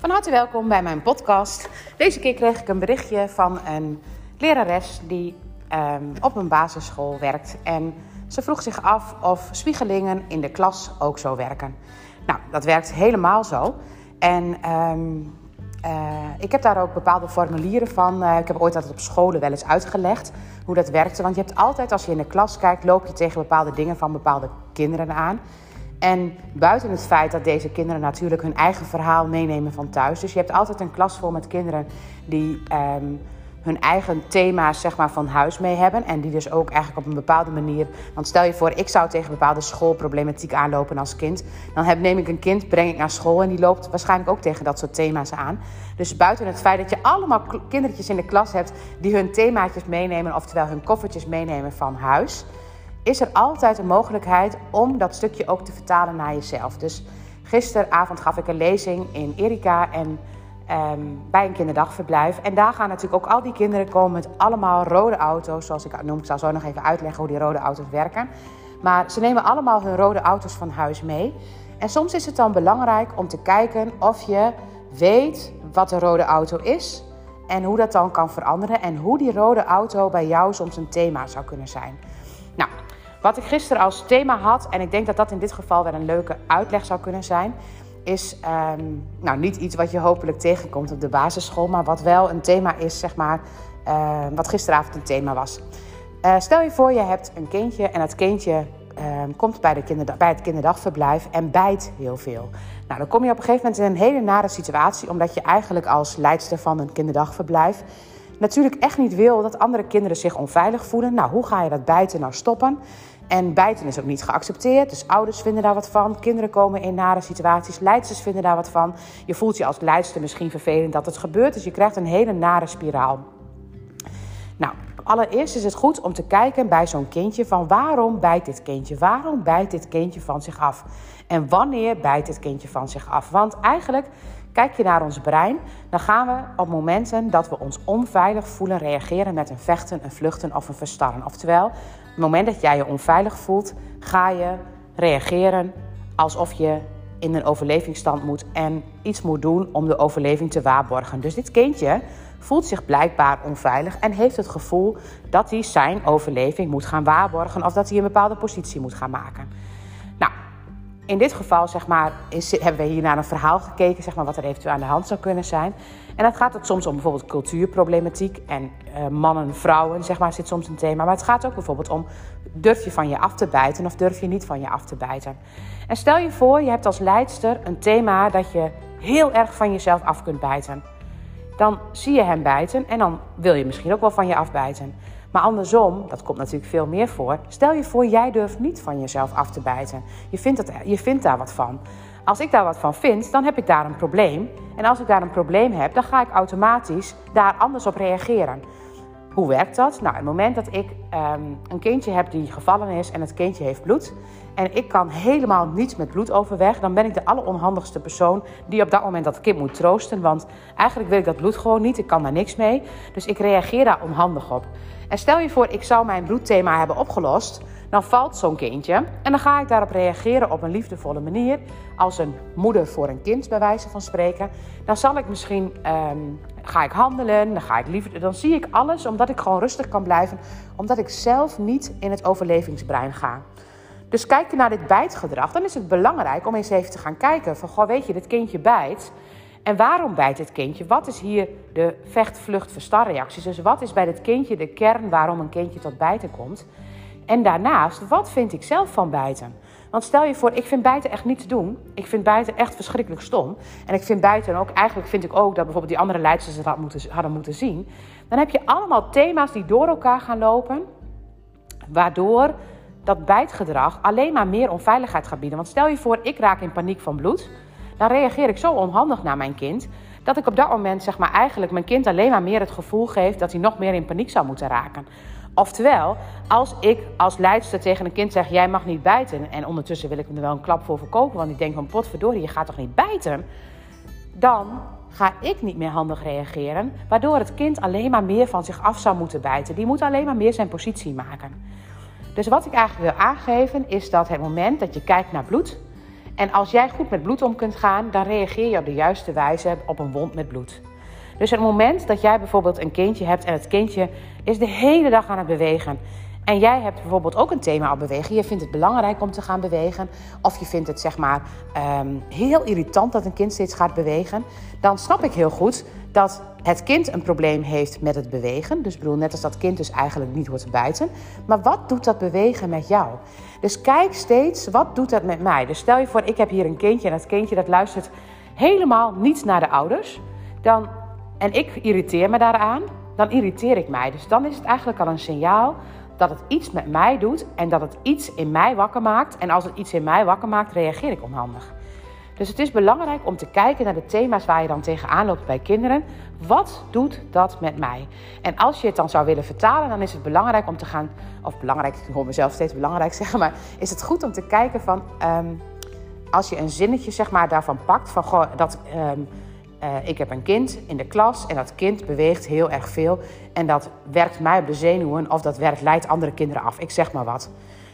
Van harte welkom bij mijn podcast. Deze keer kreeg ik een berichtje van een lerares die ehm, op een basisschool werkt. En ze vroeg zich af of spiegelingen in de klas ook zo werken. Nou, dat werkt helemaal zo. En ehm, eh, ik heb daar ook bepaalde formulieren van. Uh, ik heb ooit dat op scholen wel eens uitgelegd hoe dat werkte. Want je hebt altijd, als je in de klas kijkt, loop je tegen bepaalde dingen van bepaalde kinderen aan. En buiten het feit dat deze kinderen natuurlijk hun eigen verhaal meenemen van thuis. Dus je hebt altijd een klas vol met kinderen die um, hun eigen thema's zeg maar, van huis mee hebben. En die dus ook eigenlijk op een bepaalde manier. Want stel je voor, ik zou tegen bepaalde schoolproblematiek aanlopen als kind. Dan heb, neem ik een kind, breng ik naar school en die loopt waarschijnlijk ook tegen dat soort thema's aan. Dus buiten het feit dat je allemaal kindertjes in de klas hebt die hun themaatjes meenemen, oftewel hun koffertjes meenemen van huis is er altijd een mogelijkheid om dat stukje ook te vertalen naar jezelf. Dus gisteravond gaf ik een lezing in Erika en ehm, bij een kinderdagverblijf. En daar gaan natuurlijk ook al die kinderen komen met allemaal rode auto's, zoals ik noem. Ik zal zo nog even uitleggen hoe die rode auto's werken. Maar ze nemen allemaal hun rode auto's van huis mee. En soms is het dan belangrijk om te kijken of je weet wat een rode auto is. En hoe dat dan kan veranderen. En hoe die rode auto bij jou soms een thema zou kunnen zijn. Wat ik gisteren als thema had, en ik denk dat dat in dit geval wel een leuke uitleg zou kunnen zijn, is um, nou, niet iets wat je hopelijk tegenkomt op de basisschool, maar wat wel een thema is, zeg maar, uh, wat gisteravond een thema was. Uh, stel je voor, je hebt een kindje en dat kindje uh, komt bij, de kinderdag, bij het kinderdagverblijf en bijt heel veel. Nou, dan kom je op een gegeven moment in een hele nare situatie, omdat je eigenlijk als leidster van een kinderdagverblijf natuurlijk echt niet wil dat andere kinderen zich onveilig voelen. Nou, hoe ga je dat bijten nou stoppen? En bijten is ook niet geaccepteerd. Dus ouders vinden daar wat van. Kinderen komen in nare situaties. Leidsters vinden daar wat van. Je voelt je als leidster misschien vervelend dat het gebeurt. Dus je krijgt een hele nare spiraal. Nou, allereerst is het goed om te kijken bij zo'n kindje van waarom bijt dit kindje? Waarom bijt dit kindje van zich af? En wanneer bijt dit kindje van zich af? Want eigenlijk Kijk je naar ons brein, dan gaan we op momenten dat we ons onveilig voelen reageren met een vechten, een vluchten of een verstarren. Oftewel, op het moment dat jij je onveilig voelt, ga je reageren alsof je in een overlevingsstand moet en iets moet doen om de overleving te waarborgen. Dus dit kindje voelt zich blijkbaar onveilig en heeft het gevoel dat hij zijn overleving moet gaan waarborgen of dat hij een bepaalde positie moet gaan maken in dit geval zeg maar, hebben we hier naar een verhaal gekeken, zeg maar, wat er eventueel aan de hand zou kunnen zijn. En dat gaat het soms om bijvoorbeeld cultuurproblematiek en uh, mannen, vrouwen, zeg maar, zit soms een thema. Maar het gaat ook bijvoorbeeld om, durf je van je af te bijten of durf je niet van je af te bijten. En stel je voor, je hebt als leidster een thema dat je heel erg van jezelf af kunt bijten. Dan zie je hem bijten en dan wil je misschien ook wel van je afbijten. Maar andersom, dat komt natuurlijk veel meer voor. Stel je voor, jij durft niet van jezelf af te bijten. Je vindt, het, je vindt daar wat van. Als ik daar wat van vind, dan heb ik daar een probleem. En als ik daar een probleem heb, dan ga ik automatisch daar anders op reageren. Hoe werkt dat? Nou, het moment dat ik um, een kindje heb die gevallen is en het kindje heeft bloed. En ik kan helemaal niets met bloed overweg. Dan ben ik de alleronhandigste persoon die op dat moment dat kind moet troosten. Want eigenlijk wil ik dat bloed gewoon niet. Ik kan daar niks mee. Dus ik reageer daar onhandig op. En stel je voor, ik zou mijn bloedthema hebben opgelost. Dan valt zo'n kindje. En dan ga ik daarop reageren op een liefdevolle manier. Als een moeder voor een kind, bij wijze van spreken. Dan zal ik misschien um, ga ik handelen, dan, ga ik liever, dan zie ik alles omdat ik gewoon rustig kan blijven. Omdat ik zelf niet in het overlevingsbrein ga. Dus kijk je naar dit bijtgedrag, dan is het belangrijk om eens even te gaan kijken van, goh, weet je, dit kindje bijt. En waarom bijt dit kindje? Wat is hier de vecht, vlucht, verstarreacties? Dus wat is bij dit kindje de kern waarom een kindje tot bijten komt? En daarnaast, wat vind ik zelf van bijten? Want stel je voor, ik vind bijten echt niet te doen. Ik vind bijten echt verschrikkelijk stom. En ik vind bijten ook, eigenlijk vind ik ook dat bijvoorbeeld die andere leidsters het hadden moeten zien. Dan heb je allemaal thema's die door elkaar gaan lopen. Waardoor dat bijtgedrag alleen maar meer onveiligheid gaat bieden. Want stel je voor, ik raak in paniek van bloed. Dan reageer ik zo onhandig naar mijn kind. Dat ik op dat moment zeg maar eigenlijk mijn kind alleen maar meer het gevoel geef dat hij nog meer in paniek zou moeten raken. Oftewel, als ik als leidster tegen een kind zeg: Jij mag niet bijten. en ondertussen wil ik hem er wel een klap voor verkopen, want ik denk van potverdorie, je gaat toch niet bijten. Dan ga ik niet meer handig reageren, waardoor het kind alleen maar meer van zich af zou moeten bijten. Die moet alleen maar meer zijn positie maken. Dus wat ik eigenlijk wil aangeven is dat het moment dat je kijkt naar bloed En als jij goed met bloed om kunt gaan, dan reageer je op de juiste wijze op een wond met bloed. Dus het moment dat jij bijvoorbeeld een kindje hebt en het kindje is de hele dag aan het bewegen. En jij hebt bijvoorbeeld ook een thema op bewegen. Je vindt het belangrijk om te gaan bewegen. Of je vindt het zeg maar ehm, heel irritant dat een kind steeds gaat bewegen. Dan snap ik heel goed dat het kind een probleem heeft met het bewegen. Dus ik bedoel, net als dat kind dus eigenlijk niet hoort te bijten. Maar wat doet dat bewegen met jou? Dus kijk steeds, wat doet dat met mij? Dus stel je voor, ik heb hier een kindje en dat kindje dat luistert helemaal niet naar de ouders. Dan, en ik irriteer me daaraan, dan irriteer ik mij. Dus dan is het eigenlijk al een signaal dat het iets met mij doet en dat het iets in mij wakker maakt. En als het iets in mij wakker maakt, reageer ik onhandig. Dus het is belangrijk om te kijken naar de thema's waar je dan tegenaan loopt bij kinderen. Wat doet dat met mij? En als je het dan zou willen vertalen, dan is het belangrijk om te gaan, of belangrijk, ik hoor mezelf steeds belangrijk zeggen, maar is het goed om te kijken van, ehm, als je een zinnetje zeg maar daarvan pakt, van goh, dat ehm, uh, ik heb een kind in de klas en dat kind beweegt heel erg veel. En dat werkt mij op de zenuwen of dat werkt, leidt andere kinderen af. Ik zeg maar wat.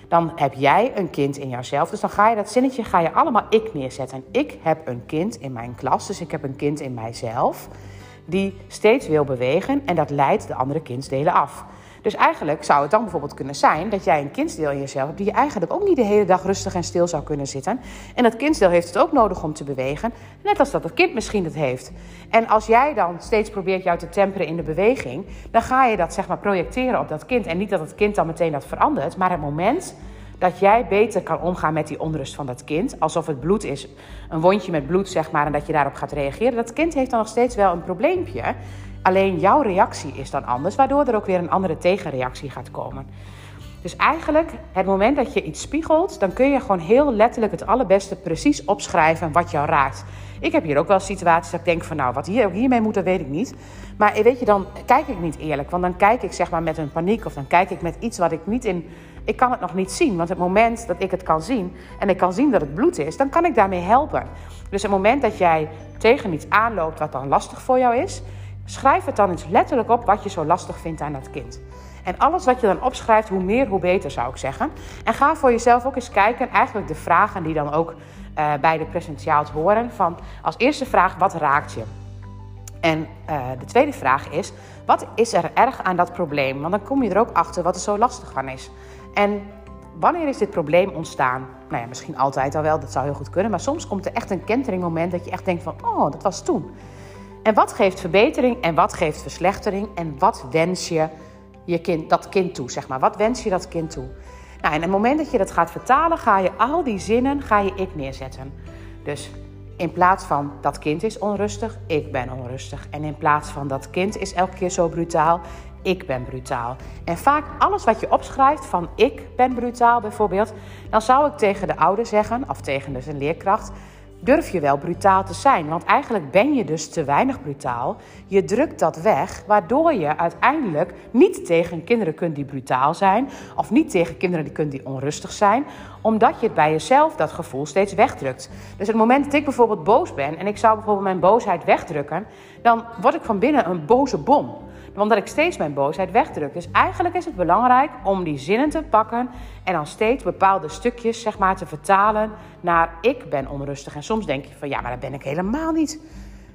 Dan heb jij een kind in jouzelf. Dus dan ga je dat zinnetje ga je allemaal ik neerzetten. En ik heb een kind in mijn klas, dus ik heb een kind in mijzelf. Die steeds wil bewegen en dat leidt de andere kindsdelen af. Dus eigenlijk zou het dan bijvoorbeeld kunnen zijn dat jij een kindsdeel in jezelf hebt die je eigenlijk ook niet de hele dag rustig en stil zou kunnen zitten. En dat kindsdeel heeft het ook nodig om te bewegen, net als dat het kind misschien het heeft. En als jij dan steeds probeert jou te temperen in de beweging, dan ga je dat zeg maar projecteren op dat kind. En niet dat het kind dan meteen dat verandert, maar het moment dat jij beter kan omgaan met die onrust van dat kind. Alsof het bloed is, een wondje met bloed, zeg maar, en dat je daarop gaat reageren. Dat kind heeft dan nog steeds wel een probleempje. Alleen jouw reactie is dan anders, waardoor er ook weer een andere tegenreactie gaat komen. Dus eigenlijk, het moment dat je iets spiegelt, dan kun je gewoon heel letterlijk het allerbeste precies opschrijven wat jou raakt. Ik heb hier ook wel situaties dat ik denk van nou, wat hier, hiermee moet, dat weet ik niet. Maar weet je, dan kijk ik niet eerlijk. Want dan kijk ik zeg maar met een paniek of dan kijk ik met iets wat ik niet in... Ik kan het nog niet zien, want het moment dat ik het kan zien en ik kan zien dat het bloed is, dan kan ik daarmee helpen. Dus het moment dat jij tegen iets aanloopt wat dan lastig voor jou is, Schrijf het dan eens letterlijk op wat je zo lastig vindt aan dat kind. En alles wat je dan opschrijft, hoe meer, hoe beter zou ik zeggen. En ga voor jezelf ook eens kijken, eigenlijk de vragen die dan ook uh, bij de presentiaals horen. Van als eerste vraag, wat raakt je? En uh, de tweede vraag is, wat is er erg aan dat probleem? Want dan kom je er ook achter wat er zo lastig aan is. En wanneer is dit probleem ontstaan? Nou ja, misschien altijd al wel, dat zou heel goed kunnen. Maar soms komt er echt een kenteringmoment dat je echt denkt van, oh, dat was toen. En wat geeft verbetering en wat geeft verslechtering? En wat wens je, je kind, dat kind toe, zeg maar? Wat wens je dat kind toe? Nou, en op het moment dat je dat gaat vertalen, ga je al die zinnen, ga je ik neerzetten. Dus in plaats van dat kind is onrustig, ik ben onrustig. En in plaats van dat kind is elke keer zo brutaal, ik ben brutaal. En vaak alles wat je opschrijft van ik ben brutaal bijvoorbeeld, dan zou ik tegen de ouder zeggen, of tegen dus een leerkracht, durf je wel brutaal te zijn. Want eigenlijk ben je dus te weinig brutaal. Je drukt dat weg, waardoor je uiteindelijk niet tegen kinderen kunt die brutaal zijn. Of niet tegen kinderen die kunt die onrustig zijn. Omdat je het bij jezelf dat gevoel steeds wegdrukt. Dus het moment dat ik bijvoorbeeld boos ben en ik zou bijvoorbeeld mijn boosheid wegdrukken. Dan word ik van binnen een boze bom omdat ik steeds mijn boosheid wegdruk. Dus eigenlijk is het belangrijk om die zinnen te pakken en dan steeds bepaalde stukjes zeg maar, te vertalen naar ik ben onrustig. En soms denk je van ja, maar dat ben ik helemaal niet.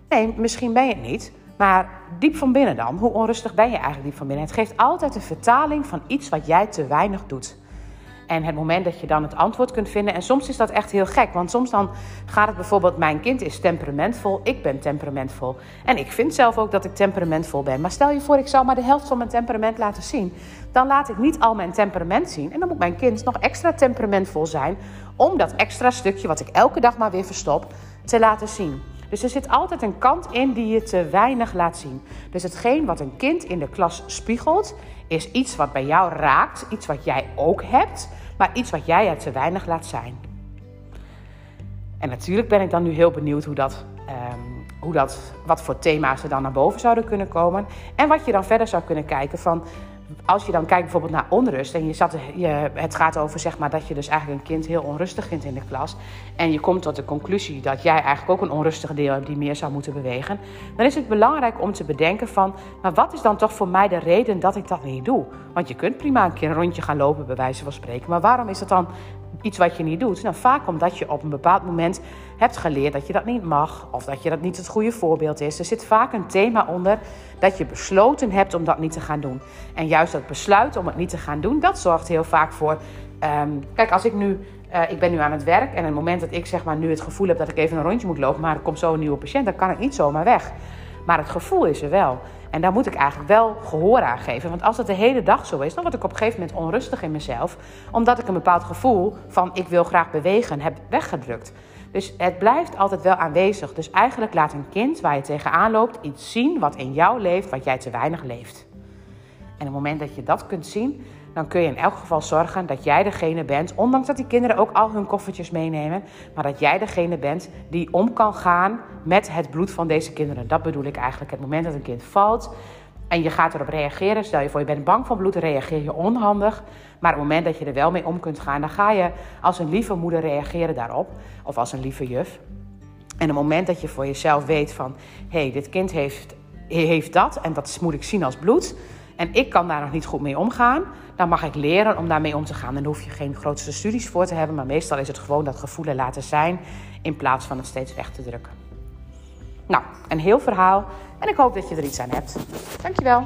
Nee, misschien ben je het niet. Maar diep van binnen dan, hoe onrustig ben je eigenlijk diep van binnen? Het geeft altijd een vertaling van iets wat jij te weinig doet. En het moment dat je dan het antwoord kunt vinden. En soms is dat echt heel gek. Want soms dan gaat het bijvoorbeeld: mijn kind is temperamentvol. Ik ben temperamentvol. En ik vind zelf ook dat ik temperamentvol ben. Maar stel je voor, ik zou maar de helft van mijn temperament laten zien. Dan laat ik niet al mijn temperament zien. En dan moet mijn kind nog extra temperamentvol zijn. Om dat extra stukje wat ik elke dag maar weer verstop te laten zien. Dus er zit altijd een kant in die je te weinig laat zien. Dus hetgeen wat een kind in de klas spiegelt, is iets wat bij jou raakt, iets wat jij ook hebt, maar iets wat jij er te weinig laat zijn. En natuurlijk ben ik dan nu heel benieuwd hoe dat, um, hoe dat, wat voor thema's er dan naar boven zouden kunnen komen. En wat je dan verder zou kunnen kijken van als je dan kijkt bijvoorbeeld naar onrust en je zat, je, het gaat over zeg maar, dat je dus eigenlijk een kind heel onrustig vindt in de klas. En je komt tot de conclusie dat jij eigenlijk ook een onrustige deel hebt die meer zou moeten bewegen. Dan is het belangrijk om te bedenken van, maar wat is dan toch voor mij de reden dat ik dat niet doe? Want je kunt prima een keer een rondje gaan lopen bij wijze van spreken. Maar waarom is het dan iets wat je niet doet? Nou, vaak omdat je op een bepaald moment hebt geleerd dat je dat niet mag of dat je dat niet het goede voorbeeld is. Er zit vaak een thema onder dat je besloten hebt om dat niet te gaan doen. En juist dat besluit om het niet te gaan doen, dat zorgt heel vaak voor. Ehm, kijk, als ik nu, uh, ik ben nu aan het werk en het moment dat ik zeg maar nu het gevoel heb dat ik even een rondje moet lopen, maar er komt zo een nieuwe patiënt, dan kan ik niet zomaar weg. Maar het gevoel is er wel. En daar moet ik eigenlijk wel gehoor aan geven. Want als het de hele dag zo is, dan word ik op een gegeven moment onrustig in mezelf. Omdat ik een bepaald gevoel van ik wil graag bewegen heb weggedrukt. Dus het blijft altijd wel aanwezig. Dus eigenlijk laat een kind waar je tegenaan loopt iets zien wat in jou leeft, wat jij te weinig leeft. En op het moment dat je dat kunt zien, dan kun je in elk geval zorgen dat jij degene bent, ondanks dat die kinderen ook al hun koffertjes meenemen, maar dat jij degene bent die om kan gaan met het bloed van deze kinderen. Dat bedoel ik eigenlijk. Het moment dat een kind valt en je gaat erop reageren, stel je voor je bent bang voor bloed, reageer je onhandig. Maar op het moment dat je er wel mee om kunt gaan, dan ga je als een lieve moeder reageren daarop, of als een lieve juf. En het moment dat je voor jezelf weet van, hé, hey, dit kind heeft, heeft dat en dat moet ik zien als bloed en ik kan daar nog niet goed mee omgaan, dan mag ik leren om daarmee om te gaan. Dan hoef je geen grootste studies voor te hebben, maar meestal is het gewoon dat gevoelen laten zijn in plaats van het steeds weg te drukken. Nou, een heel verhaal en ik hoop dat je er iets aan hebt. Dankjewel.